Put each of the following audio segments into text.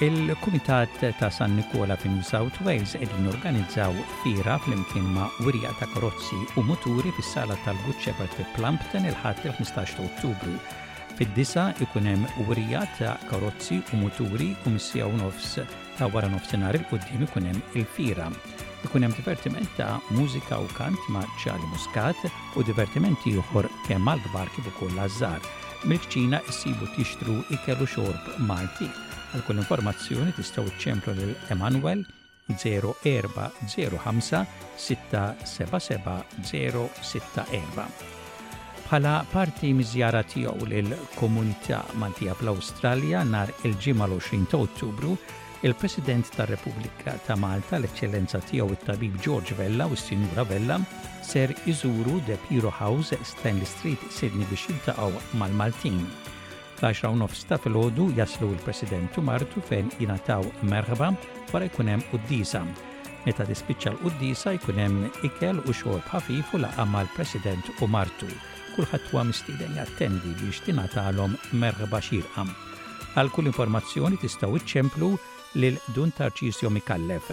Il-Kumitat ta' San Nikola fi New South Wales qegħdin organizzaw fira flimkien ma' wirja ta' karozzi u muturi fis-sala tal-Good Shepherd fi Plumpton il-ħadd il-15 ta' Ottubru. Fid-disa ikun hemm wirja ta' karozzi u muturi u missija u nofs Ta' wara nofsinhar il quddiem ikun hemm il-fira. Ikun hemm divertiment ta' mużika u kant ma' Charlie Muscat u divertiment ieħor kemm għall-kbar kif ukoll għaż-żgħar. Mill-kċina issibu tixtru ikel u xorb Malti. Għal kull informazzjoni tistgħu ċċemplu lil Emanuel 0405 677 064. Bħala parti miż-żjara tiegħu lill-komunità Maltija fl-Awstralja nhar il-Ġimgħa l-20 ta' Ottubru, il-President tar-Repubblika ta' Malta, l-Eċċellenza Tiegħu t-Tabib George Vella u s-Sinjura Vella ser iżuru De Piro House, Stanley Street, Sydney biex jiltaqgħu mal-Maltin. Fl-għaxra u nofs ta' filgħodu jaslu l-President u martu fejn jingħataw merħba wara jkun hemm quddiesa. Meta tispiċċa l-quddiesa jkun hemm ikel u xorb ħafif u laqgħa mal-President u martu. Kulħadd huwa mistieden jattendi biex tingħatalhom merħba xierqa. Għal kull informazzjoni tistgħu iċċemplu lil Dun Tarċisio Mikallef.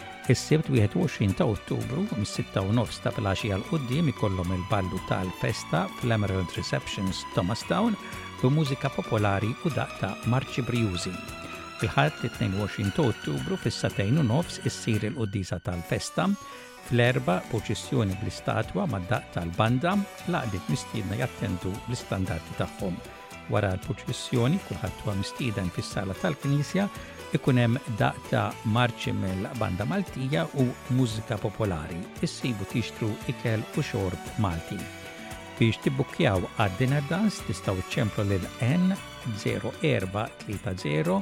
Is-Sibt 21 ta' Ottubru mis-sitta u nofs ta' filgħaxija 'l quddiem ikollhom il-ballu tal-festa fl-Emerald Receptions Thomastown b'mużika popolari u daqq ta' marċi brijużi. Il-Ħadd 22 ta' Ottubru fis-satejn u nofs issir il-quddiesa tal-festa fl-erba' poċissjoni bl-istatwa mad-daqq tal-banda l-għaqdiet mistiedna jattendu bl-istandarti tagħhom Wara l-purċissjoni, kulħadd huwa mistieden fis-sala tal-knisja, ikun hemm daqq ta' marċi mill-Banda Maltija u mużika popolari. Issibu tixtru ikel u xorb Malti. Biex tibbukkjaw għad-dinner dance tistgħu ċċemplu lil N 0430